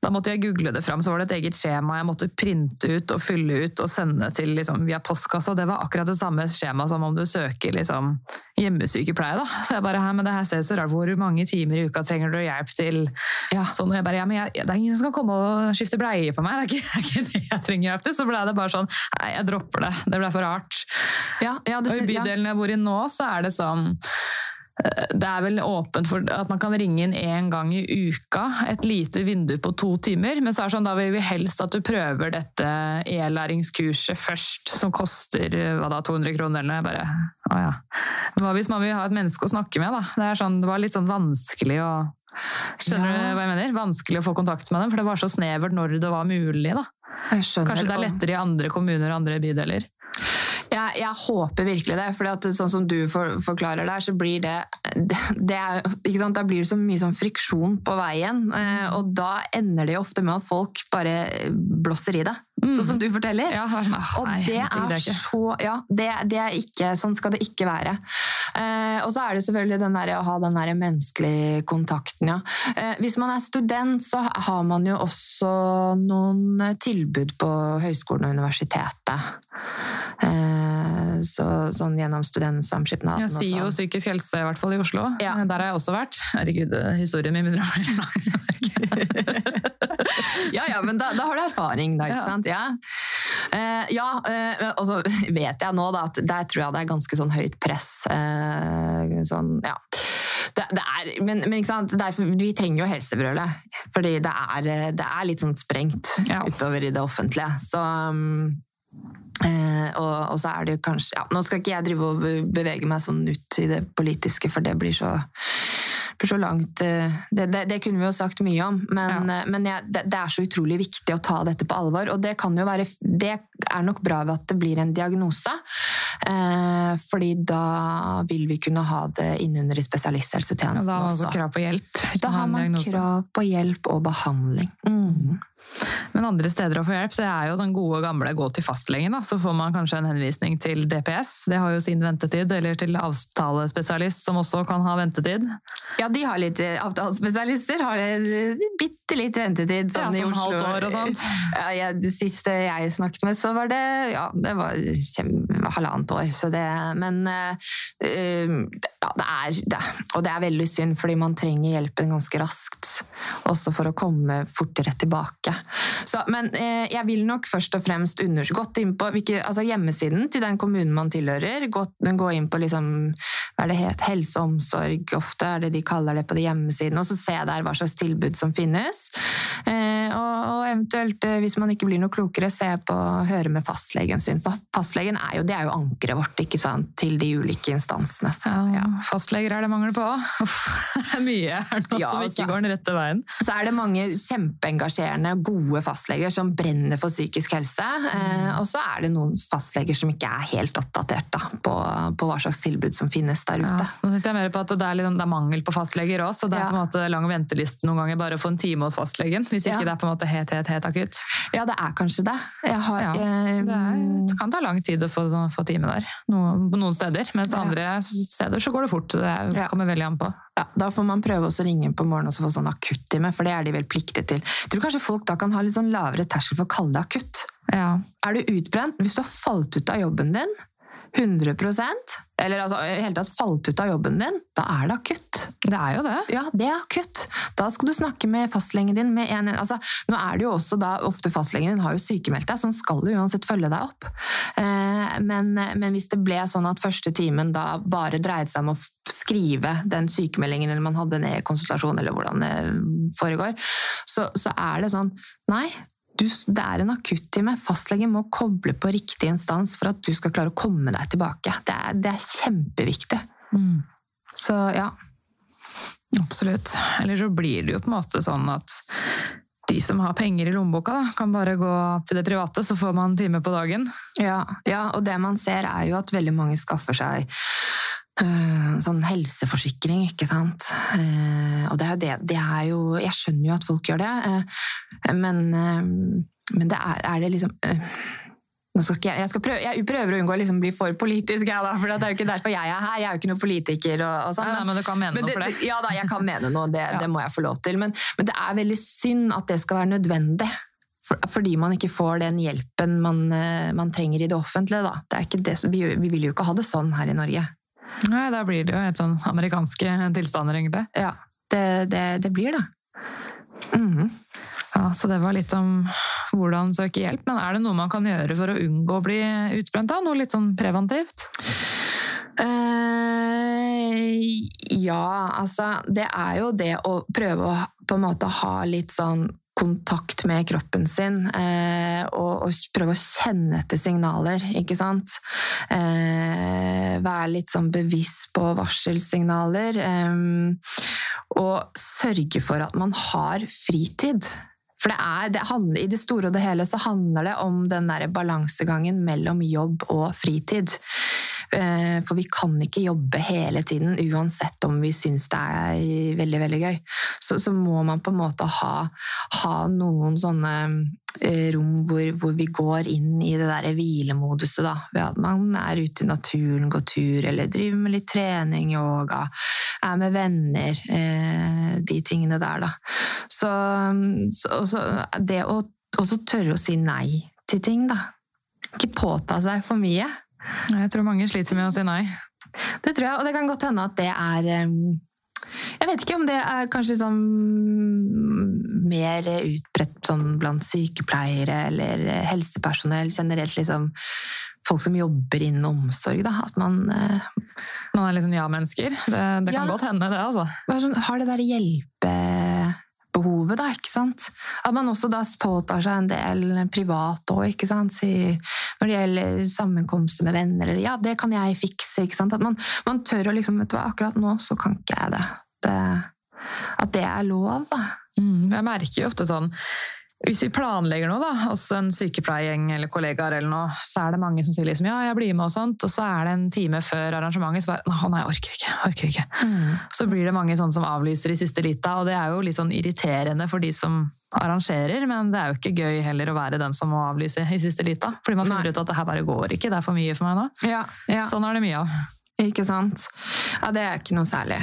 Da måtte jeg google det fram, så var det et eget skjema jeg måtte printe ut og fylle ut og sende til liksom, via postkassa. Og det var akkurat det samme skjema som om du søker liksom, hjemmesykepleie. Da. Så jeg bare Hæ, men det her ser ut så rart Hvor mange timer i uka trenger du hjelp til? Ja. Sånn, og jeg bare, ja, men jeg, Det er ingen som kan komme og skifte bleie på meg. Det er ikke, <laughs> det er ikke det jeg trenger hjelp til. Så ble det bare sånn Nei, jeg dropper det. Det ble for rart. Ja, ja, du, Og i bydelen jeg bor i nå, så er det sånn det er vel åpent for at man kan ringe inn én gang i uka, et lite vindu på to timer. Men så er det sånn, da vil vi helst at du prøver dette e-læringskurset først, som koster eh, hva da, 200 kroner eller bare, å ja. Hva hvis man vil ha et menneske å snakke med, da? Det, er sånn, det var litt sånn vanskelig å Skjønner Ja. du hva jeg mener? Vanskelig å få kontakt med dem, for det var så snevert når det var mulig. da. Jeg. Kanskje det er lettere i andre kommuner og andre bydeler. Jeg, jeg håper virkelig det, for sånn som du for, forklarer der, så blir det, det, det er? Da blir det så mye sånn friksjon på veien, eh, og da ender det jo ofte med at folk bare blåser i det. Sånn som du forteller. Ja, sånn, ah, Og nei, det er det så Ja, det, det er ikke Sånn skal det ikke være. Eh, og så er det selvfølgelig den der, å ha den der menneskelige kontakten, ja. Eh, hvis man er student, så har man jo også noen tilbud på høyskolen og universitetet. Eh, så, sånn gjennom studentsamskipnaden Ja, SIO sånn. psykisk helse, i hvert fall i Oslo. Ja. Der har jeg også vært. Herregud, historien min begynner å bli lang. <laughs> Ja, ja, men da, da har du erfaring, da, ikke Ja. sant? Ja, Eh, ja eh, og så vet jeg nå da, at der tror jeg det er ganske sånn høyt press. eh, sånn, ja. Det, det er, men, men? Derfor, vi trenger jo helsebrølet, fordi det er, eh, det er litt sånn sprengt Ja. utover i det offentlige. Så... um, Eh, og, og så er det jo kanskje ja, Nå skal ikke jeg drive og bevege meg sånn ut i det politiske, for det blir så, blir så langt eh, det, det, det kunne vi jo sagt mye om, men, ja. men jeg, det, det er så utrolig viktig å ta dette på alvor. Og det, kan jo være, det er nok bra ved at det blir en diagnose, eh, fordi da vil vi kunne ha det innunder i spesialisthelsetjenesten da har man også. Da har man krav på hjelp og behandling. Mm. Men andre steder å få hjelp, det er jo den gode gamle gå til fastlegen. Da. Så får man kanskje en henvisning til DPS, det har jo sin ventetid, eller til avtalespesialist, som også kan ha ventetid. Ja, de har litt eh, avtalespesialister, har bitte litt ventetid. Ja, Sånn i sånn Oslo. halvt år og sånt. Ja, jeg, det siste jeg snakket med, så var det ja, det var kjem, halvannet år. Så det, men eh, eh, ja, det er, det, og det er veldig synd, fordi man trenger hjelpen ganske raskt. Også for å komme fortere tilbake. Så, men eh, jeg vil nok først og fremst undersøke gått inn på hvilke, altså hjemmesiden til den kommunen man tilhører. Gått, gå inn på liksom, hva er det het, helse og omsorg, ofte er det de kaller det på de hjemmesiden, og så se der hva slags tilbud som finnes. Eh, og, og eventuelt, eh, hvis man ikke blir noe klokere, se på høre med fastlegen sin. For fastlegen er jo, det er jo ankeret vårt ikke sant, til de ulike instansene. Så, Ja, ja. Fastleger er det mangel på. òg. <laughs> det er mye her nå Ja, som ikke ikke går den rette veien. så er det mange kjempeengasjerende, gode fastleger som brenner for psykisk helse. Eh, og så er det noen fastleger som ikke er helt oppdatert da, på, på hva slags tilbud som finnes der Ja, ute. nå tenkte jeg mer på at det er, litt, det er mangel på fastleger òg, så det er Ja. på en måte lang venteliste noen ganger bare å få en time hos fastlegen. Hvis ikke Ja. det er på en måte helt, helt, helt akutt. Ja, det er kanskje det. Jeg har, Ja, eh, Det, er, det kan ta lang tid å få, få time der, noen, på noen steder. Mens Ja. andre steder så går det fort. Det er- kommer veldig an på. Ja, Da får man prøve også å ringe på morgenen og få sånn akuttime, for det er de vel pliktige til. Jeg tror kanskje folk da kan ha litt sånn lavere terskel for å kalle det akutt. Ja. Er du utbrent hvis du har falt ut av jobben din, 100% eller altså i hele tatt falt ut av jobben din, da er det akutt. Det er jo det. Ja, det er akutt. Da skal du snakke med fastlegen din. Med en, altså, nå er det jo også da, ofte fastlegen din har jo sykemeldt deg, så han skal jo uansett følge deg opp. Eh, men, men hvis det ble sånn at første timen da bare dreide seg om å skrive den sykemeldingen, eller man hadde en e-konsultasjon, eller hvordan det foregår, så, så er det sånn Nei, du, det er en akuttime. Fastlegen må koble på riktig instans for at du skal klare å komme deg tilbake. Det er, det er kjempeviktig. Mm. Så ja. Absolutt. Eller så blir det jo på en måte sånn at de som har penger i lommeboka, da, kan bare gå til det private, så får man time på dagen. Ja, ja, og det man ser er jo at veldig mange skaffer seg sånn helseforsikring, ikke sant. Eh, og det er jo det, det er jo Jeg skjønner jo at folk gjør det, eh, men, eh, men det er, er det liksom eh, skal jeg, jeg, skal prøve, jeg prøver å unngå å liksom bli for politisk, jeg, da, for det er jo ikke derfor jeg er her. Jeg er jo ikke noen politiker. Og, og sånn, Nei, men du kan mene noe for det. Ja da, jeg kan mene noe, det, Ja. det må jeg få lov til. Men, men det er veldig synd at det skal være nødvendig. For, fordi man ikke får den hjelpen man, eh, man trenger i det offentlige. Da. Det er ikke det, vi, vi vil jo ikke ha det sånn her i Norge. Nei, da blir det jo helt sånn amerikanske tilstander, egentlig. Ja, det, det, det blir det. Mm. Ja, Så det var litt om hvordan søke hjelp. Men er det noe man kan gjøre for å unngå å bli utbrent? da? Noe litt sånn preventivt? Eh, ja, altså Det er jo det å prøve å på en måte ha litt sånn kontakt med kroppen sin, eh, og, og prøve å kjenne etter signaler, ikke sant? Eh, være litt sånn bevisst på varselsignaler. Eh, og sørge for at man har fritid. For det er, det handler, I det store og det hele så handler det om den der balansegangen mellom jobb og fritid. Eh, For vi kan ikke jobbe hele tiden, uansett om vi syns det er veldig veldig gøy. Så, så må man på en måte ha, ha noen sånne eh, rom hvor, hvor vi går inn i det der hvilemoduset. da, Ved at man er ute i naturen, går tur, eller driver med litt trening, yoga, er med venner. eh, De tingene der, da. Så, så, så det å også tørre å si nei til ting, da. Ikke påta seg for mye. Jeg tror mange sliter med å si nei. Det tror jeg, og det kan godt hende at det er Jeg vet ikke om det er kanskje sånn mer utbredt sånn blant sykepleiere eller helsepersonell generelt, liksom folk som jobber innen omsorg, da. At man eh, Man er liksom ja-mennesker. Det, det kan Ja. godt hende, det, altså. sånn, har det der hjelpebehovet, da, ikke sant? At man også da påtar seg en del privat òg, ikke sant? Når det gjelder sammenkomster med venner, eller ja, det kan jeg fikse, ikke sant? At man, man tør å liksom, vet du hva, akkurat nå så kan ikke jeg det. det at det er lov, da. Mm, jeg merker jo ofte sånn hvis vi planlegger noe, da, hos en sykepleiergjeng eller kollegaer, eller noe, så er det mange som sier liksom, ja, jeg blir med og sånt, og så er det en time før arrangementet, så bare å nei, jeg orker ikke. orker ikke. Så blir det mange sånne som avlyser i siste lita, og det er jo litt sånn irriterende for de som arrangerer, men det er jo ikke gøy heller å være den som må avlyse i siste lita, fordi man finner Nei. ut at det her bare går ikke, det er for mye for meg nå. Ja, ja. Sånn er det mye av. Ikke sant? Ja, det er ikke noe særlig.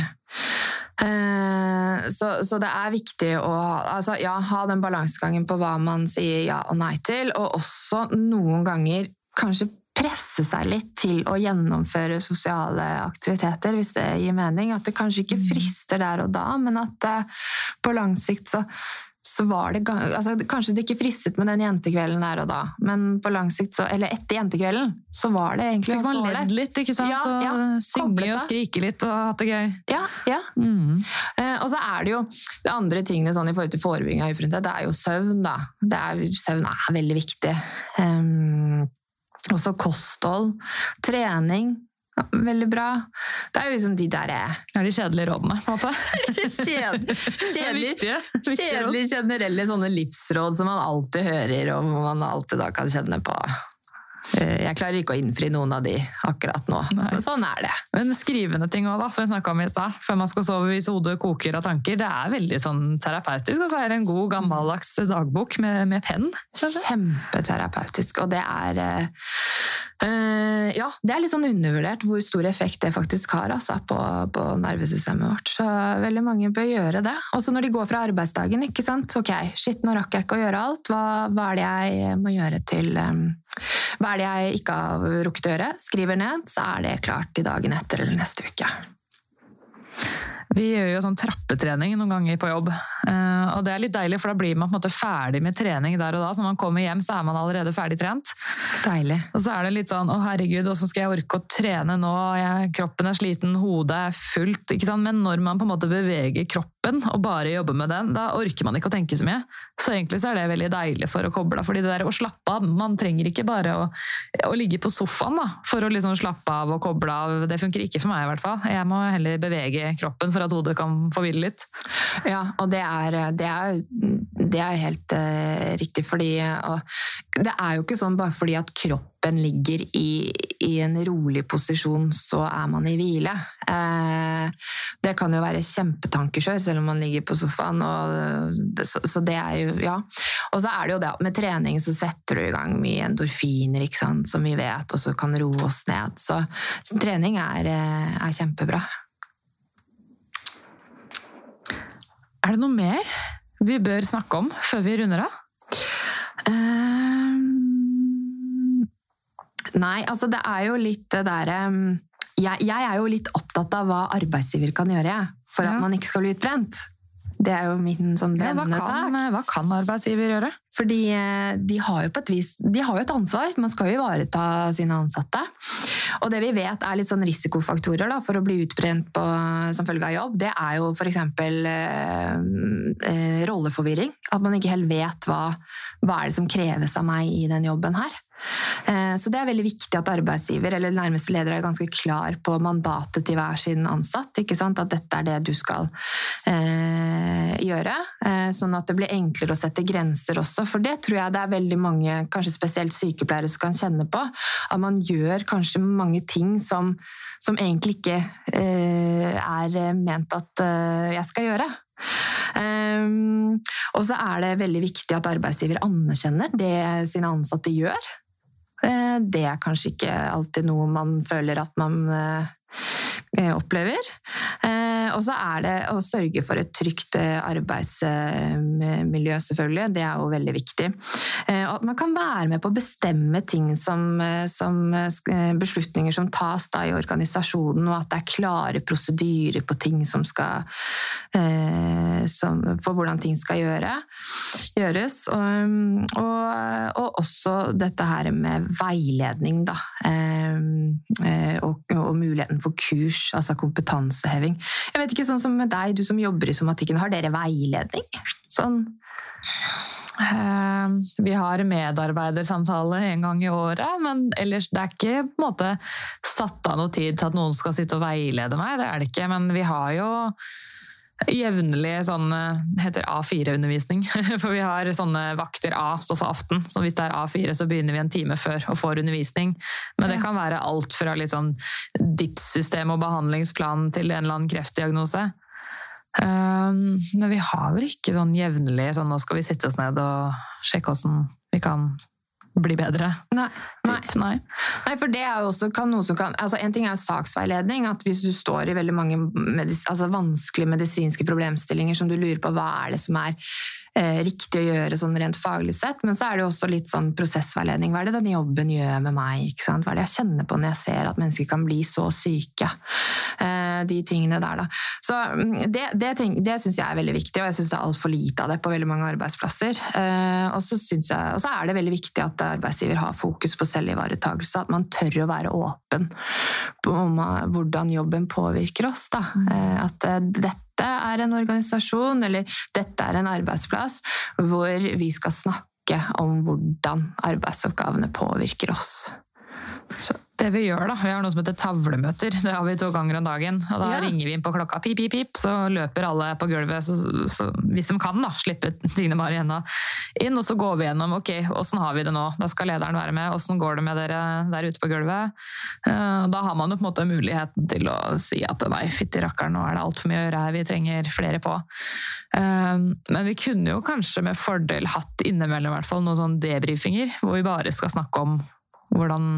Eh, så, så det er viktig å ha- altså, ja, ha den balansegangen på hva man sier ja og nei til, og også noen ganger kanskje presse seg litt til å gjennomføre sosiale aktiviteter, hvis det gir mening. At det kanskje ikke frister der og da, men at eh, på lang sikt så, så var det altså, Kanskje det ikke fristet med den jentekvelden der og da, men på lang sikt så, eller etter jentekvelden, så var det egentlig Fikk man ledd litt, ikke sant? Ja, ja, Og synge og skrike litt og hatt det gøy. Ja, ja. Mm. Eh, og så er det jo det andre tingene sånn, i forhold til forebygging av uførhet, det er jo søvn. da. Det er, søvn er veldig viktig. Um, også kosthold, trening. Ja, veldig bra. Det er jo liksom de der Det er de kjedelige rådene, på en måte. <laughs> kjed, <laughs> Det er kjedelige, kjedelige generelle sånne livsråd som man alltid hører, og man alltid da kan kjenne på. Eh, Jeg klarer ikke å innfri noen av de akkurat nå. Så, sånn er det. Men skrivende ting da, som vi snakket om i stad. Før man skal sove hvis hodet koker av tanker. Det er veldig sånn terapeutisk. Og så er det en god, gammeldags dagbok med, med penn. Kjempeterapeutisk, og det er eh, Ja, det er litt sånn undervurdert hvor stor effekt det faktisk har altså, på, på nervesystemet vårt. Så veldig mange bør gjøre det. Også når de går fra arbeidsdagen. ikke sant? Ok, shit, nå rakk jeg ikke å gjøre alt. Hva, hva er det jeg må gjøre til eh, Hva er det jeg ikke har rukket å gjøre? Skriver ned, så er det klart til dagen etter eller neste uke. Vi gjør jo sånn trappetrening noen ganger på jobb. Eh, og det er litt deilig, for da blir man på en måte ferdig med trening der og da. Så når man kommer hjem, så er man allerede ferdig trent. Deilig. Og så er det litt sånn å herregud, åssen skal jeg orke å trene nå? Jeg, kroppen er sliten, hodet er fullt. ikke sant? Men når man på en måte beveger kroppen og bare jobber med den, da orker man ikke å tenke så mye. Så egentlig så er det veldig deilig for å koble av. fordi det der å slappe av, man trenger ikke bare å, å ligge på sofaen da, for å liksom slappe av og koble av. Det funker ikke for meg i hvert fall. Jeg må heller bevege kroppen for at hodet kan få hvile litt. Ja, og det er, det er, Det er helt uh, riktig, fordi uh, Det er jo ikke sånn bare fordi at kroppen ligger i, i en rolig posisjon, så er man i hvile. Uh, det kan jo være kjempetankekjør selv om man ligger på sofaen. Og, så, så, det er jo Ja. Og så er det jo det at med trening så setter du i gang mye endorfiner, ikke sant, som vi vet, og så kan roe oss ned. Så, så trening er, eh, er kjempebra. Er det noe mer vi bør snakke om før vi runder av? Um, nei, altså det er jo litt det derre um, jeg, jeg, er jo litt opptatt av hva arbeidsgiver kan gjøre for ja. at man ikke skal bli utbrent. Det er jo min sånn ja, hva, kan, hva kan arbeidsgiver gjøre? Fordi eh, de har jo på et vis de har jo et ansvar. Man skal jo ivareta sine ansatte. Og det vi vet er litt sånn risikofaktorer da, for å bli utbrent på, som følge av jobb, det er jo f.eks. Eh, eh, rolleforvirring. At man ikke helt vet hva, hva er det som kreves av meg i den jobben her. Eh, så det er veldig viktig at arbeidsgiver eller nærmeste leder er ganske klar på mandatet til hver sin ansatt. At dette er det du skal eh, gjøre. Eh, sånn at det blir enklere å sette grenser også. For det tror jeg det er veldig mange, kanskje spesielt sykepleiere, som kan kjenne på. At man gjør kanskje mange ting som, som egentlig ikke eh, er ment at eh, jeg skal gjøre. Um, og så er det veldig viktig at arbeidsgiver anerkjenner det sine ansatte gjør. Eh, det er kanskje ikke alltid noe man føler at man eh, opplever. Eh, og så er det å sørge for et trygt eh, arbeidsmiljø, selvfølgelig. Det er jo veldig viktig. Og at man kan være med på å bestemme ting som, som beslutninger som tas da i organisasjonen, og at det er klare prosedyrer på ting som skal som, For hvordan ting skal gjøre, gjøres. Og, og, og, også dette her med veiledning, da. Og, og muligheten for kurs, altså kompetanseheving. Jeg vet ikke, sånn som med deg, du som jobber i somatikken, har dere veiledning? Sånn uh, vi har medarbeidersamtale en gang i året, men ellers det er ikke på en måte satt av noe tid til at noen skal sitte og veilede meg. Det er det ikke, men vi har jo jevnlig sånn heter A4-undervisning. <laughs> For vi har sånne vakter A står for aften. Så hvis det er A4, så begynner vi en time før og får undervisning. Men det kan være alt fra sånn DIPS-system og behandlingsplan til en eller annen kreftdiagnose. Um, men vi har vel ikke sånn jevnlig sånn nå skal vi sitte oss ned og sjekke åssen vi kan bli bedre. Nei, nei. nei. nei for det er jo også kan noe som kan altså En ting er jo saksveiledning. at Hvis du står i veldig mange medis, altså vanskelige medisinske problemstillinger som du lurer på hva er det som er riktig å gjøre sånn rent faglig sett, men så er det jo også litt sånn prosessveiledning. Hva er det denne jobben gjør med meg? Ikke sant? Hva er det jeg kjenner på når jeg ser at mennesker kan bli så syke? Eh, de tingene der, da. Så mm, det, det, det syns jeg er veldig viktig, og jeg syns det er altfor lite av det på veldig mange arbeidsplasser. Eh, og så er det veldig viktig at arbeidsgiver har fokus på selvivaretakelse, at man tør å være åpen om hvordan jobben påvirker oss. Da. Mm. Eh, at eh, dette dette er en organisasjon eller dette er en arbeidsplass hvor vi skal snakke om hvordan arbeidsoppgavene påvirker oss. Så det vi gjør, da, vi har noe som heter tavlemøter. Det har vi to ganger om dagen. og Da ja. ringer vi inn på klokka, pip, pip, pip, så løper alle på gulvet, så, så, hvis de kan, da, slippe Signe Mari Henna inn. Og så går vi gjennom ok, åssen har vi det nå, da skal lederen være med, åssen går det med dere der ute på gulvet? Uh, da har man jo på en måte muligheten til å si at nei, fytti rakkeren, nå er det altfor mye å gjøre her, vi trenger flere på. Uh, men vi kunne jo kanskje med fordel hatt innimellom i hvert fall noen sånne debrifinger, hvor vi bare skal snakke om hvordan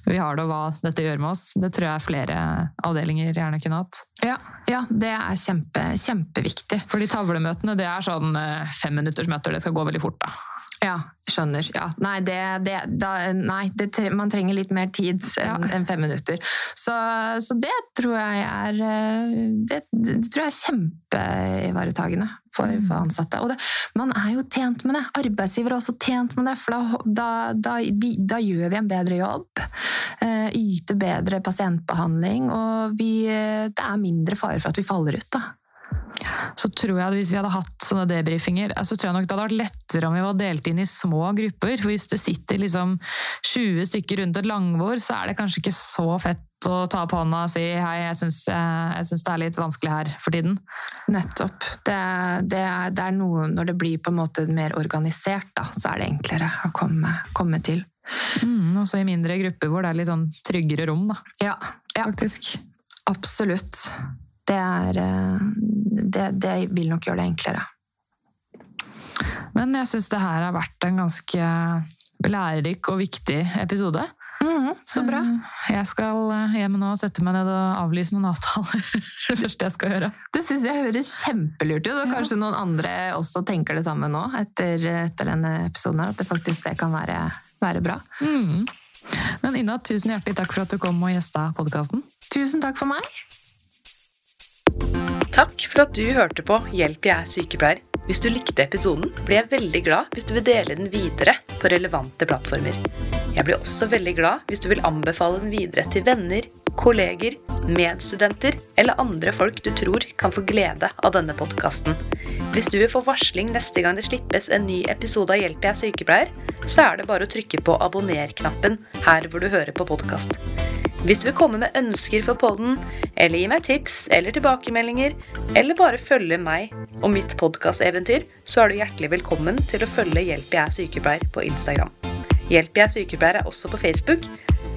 vi har det, og hva dette gjør med oss. Det tror jeg flere avdelinger gjerne kunne hatt. Ja, ja det er kjempe, kjempeviktig. For de tavlemøtene det er sånn eh, femminuttersmøter, det skal gå veldig fort. da. Ja, skjønner. Ja. Nei, det, det, da, nei det, man trenger litt mer tid enn ja. en fem minutter. Så, så, det tror jeg er eh, Det, det tror jeg er kjempeivaretagende for, mm. for, ansatte. Og man er jo tjent med det. Arbeidsgiver er også tjent med det, for da, da, da gjør vi en bedre jobb. Uh, yter bedre pasientbehandling, og vi, det er mindre fare for at vi faller ut. da. så tror jeg at hvis vi hadde hatt sånne debrifinger, så tror jeg nok det hadde vært lettere om vi var delt inn i små grupper. For hvis det sitter liksom 20 stykker rundt et langbord, så er det kanskje ikke så fett å ta på hånda og si hei, jeg syns, det er litt vanskelig her for tiden. Nettopp. Det, det, er, det, er, noe Når det blir på en måte mer organisert, da, så er det enklere å komme, komme til. Mm, også i mindre grupper hvor det er litt sånn tryggere rom, da. Ja, ja. faktisk. Absolutt. Det er eh, det, det vil nok gjøre det enklere. Men jeg syns det her har vært en ganske lærerik og viktig episode. Mm, så bra. Eh, jeg skal eh, hjem nå og sette meg ned og avlyse noen avtaler. <laughs> det første jeg skal gjøre. Du syns jeg høres kjempelurt ut, og kanskje ja. noen andre også tenker det samme nå etter, etter denne episoden her, at det faktisk det kan være, være bra. Mm. Men Ina, tusen hjertelig takk for at du kom og gjesta podkasten. Tusen takk for meg. Takk for at du hørte på Hjelp, jeg er sykepleier. Hvis du likte episoden, blir jeg veldig glad hvis du vil dele den videre på relevante plattformer. Jeg blir også veldig glad hvis du vil anbefale den videre til venner, kolleger, medstudenter eller andre folk du tror kan få glede av denne podkasten. Hvis du vil få varsling neste gang det slippes en ny episode av Hjelp, jeg er sykepleier, så er det bare å trykke på abonner-knappen her hvor du hører på podkast. Hvis du vil komme med ønsker for podden, eller gi meg tips eller tilbakemeldinger, eller bare følge meg og mitt podkasteventyr, så er du hjertelig velkommen til å følge Hjelp jeg er sykepleier på Instagram. Hjelp jeg er sykepleier er også på Facebook,